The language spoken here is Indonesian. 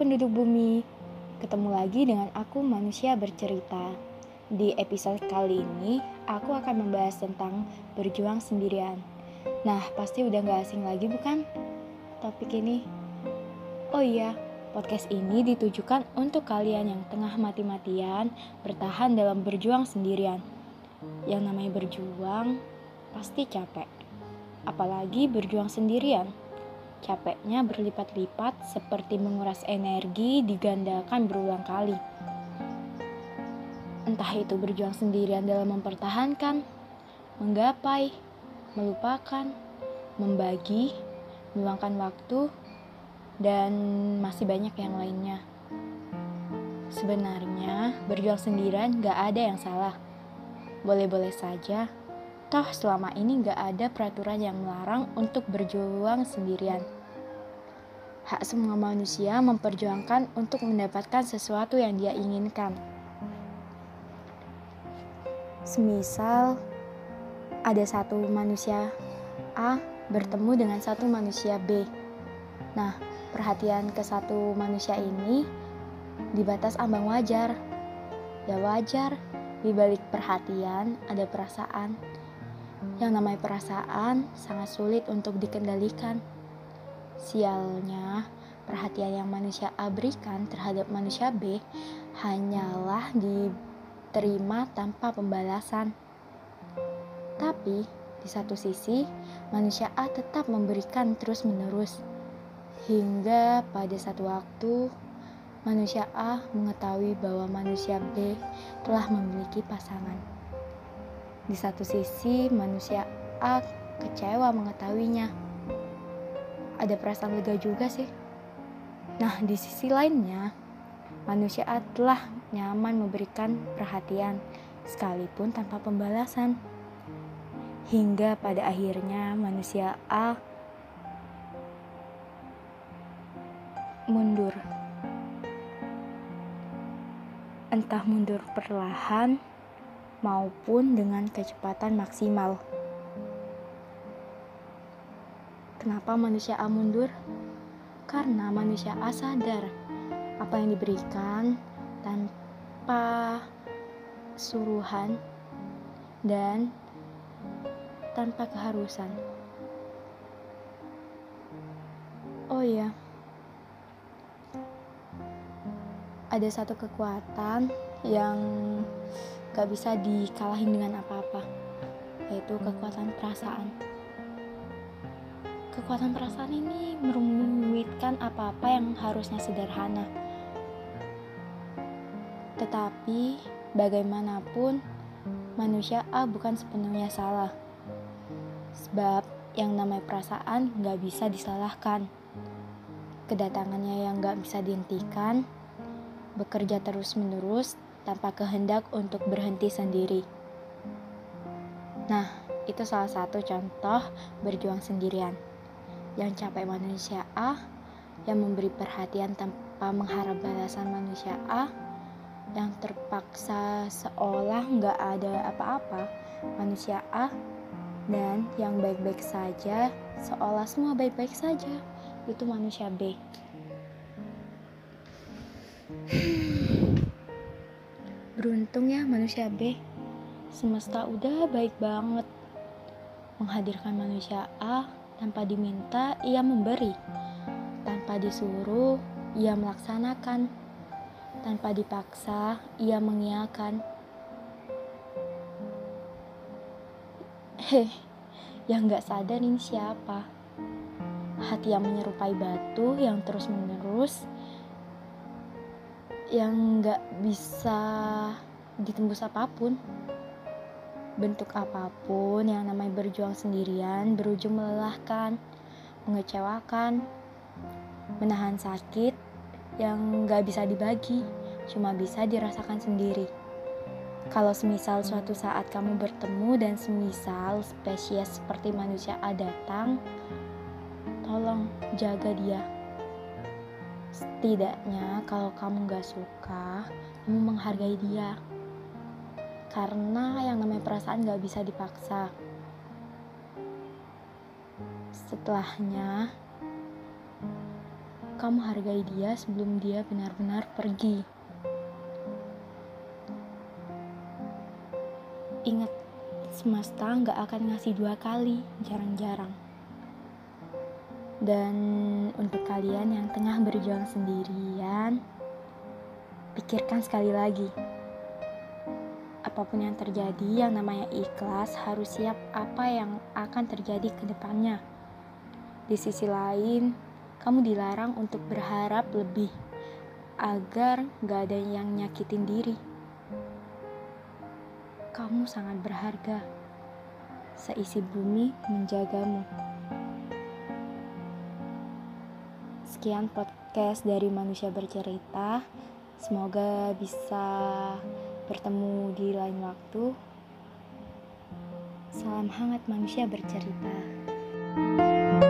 penduduk bumi, ketemu lagi dengan aku manusia bercerita. Di episode kali ini, aku akan membahas tentang berjuang sendirian. Nah, pasti udah gak asing lagi bukan? Topik ini. Oh iya, podcast ini ditujukan untuk kalian yang tengah mati-matian bertahan dalam berjuang sendirian. Yang namanya berjuang, pasti capek. Apalagi berjuang sendirian Capeknya berlipat-lipat seperti menguras energi digandakan berulang kali. Entah itu berjuang sendirian dalam mempertahankan, menggapai, melupakan, membagi, meluangkan waktu, dan masih banyak yang lainnya. Sebenarnya, berjuang sendirian gak ada yang salah. Boleh-boleh saja Toh selama ini gak ada peraturan yang melarang untuk berjuang sendirian. Hak semua manusia memperjuangkan untuk mendapatkan sesuatu yang dia inginkan. Semisal ada satu manusia A bertemu dengan satu manusia B. Nah, perhatian ke satu manusia ini di batas ambang wajar. Ya wajar, di balik perhatian ada perasaan yang namanya perasaan sangat sulit untuk dikendalikan. Sialnya, perhatian yang manusia A berikan terhadap manusia B hanyalah diterima tanpa pembalasan. Tapi, di satu sisi, manusia A tetap memberikan terus-menerus. Hingga pada satu waktu, manusia A mengetahui bahwa manusia B telah memiliki pasangan. Di satu sisi, manusia A kecewa mengetahuinya. Ada perasaan lega juga sih. Nah, di sisi lainnya, manusia A telah nyaman memberikan perhatian, sekalipun tanpa pembalasan. Hingga pada akhirnya manusia A mundur. Entah mundur perlahan maupun dengan kecepatan maksimal. Kenapa manusia A mundur? Karena manusia A sadar apa yang diberikan tanpa suruhan dan tanpa keharusan. Oh iya, ada satu kekuatan yang gak bisa dikalahin dengan apa-apa yaitu kekuatan perasaan. Kekuatan perasaan ini merumitkan apa-apa yang harusnya sederhana. Tetapi bagaimanapun manusia A bukan sepenuhnya salah. Sebab yang namanya perasaan gak bisa disalahkan. Kedatangannya yang gak bisa dihentikan bekerja terus-menerus tanpa kehendak untuk berhenti sendiri. Nah, itu salah satu contoh berjuang sendirian. Yang capek manusia A, yang memberi perhatian tanpa mengharap balasan manusia A, yang terpaksa seolah nggak ada apa-apa manusia A, dan yang baik-baik saja seolah semua baik-baik saja itu manusia B. Beruntung ya manusia B. Semesta udah baik banget. Menghadirkan manusia A tanpa diminta, ia memberi. Tanpa disuruh, ia melaksanakan. Tanpa dipaksa, ia mengiakan. Heh, yang gak sadar ini siapa? Hati yang menyerupai batu yang terus-menerus yang nggak bisa ditembus apa pun. Bentuk apa pun yang namanya berjuang sendirian berujung melelahkan mengecewakan menahan sakit yang nggak bisa dibagi cuma bisa dirasakan sendiri. Kalau semisal suatu saat kamu bertemu dan semisal spesies seperti manusia A datang tolong jaga dia Setidaknya kalau kamu gak suka, kamu menghargai dia. Karena yang namanya perasaan gak bisa dipaksa. Setelahnya, kamu hargai dia sebelum dia benar-benar pergi. Ingat, semesta nggak akan ngasih dua kali, jarang-jarang. Dan untuk kalian yang tengah berjuang sendirian, pikirkan sekali lagi. Apa pun yang terjadi, yang namanya ikhlas harus siap apa yang akan terjadi ke depannya. Di sisi lain, kamu dilarang untuk berharap lebih agar gak ada yang nyakitin diri kamu sangat berharga. Seisi bumi menjagamu. sekian podcast dari Manusia Bercerita. Semoga bisa bertemu di lain waktu. Salam hangat manusia bercerita. thank you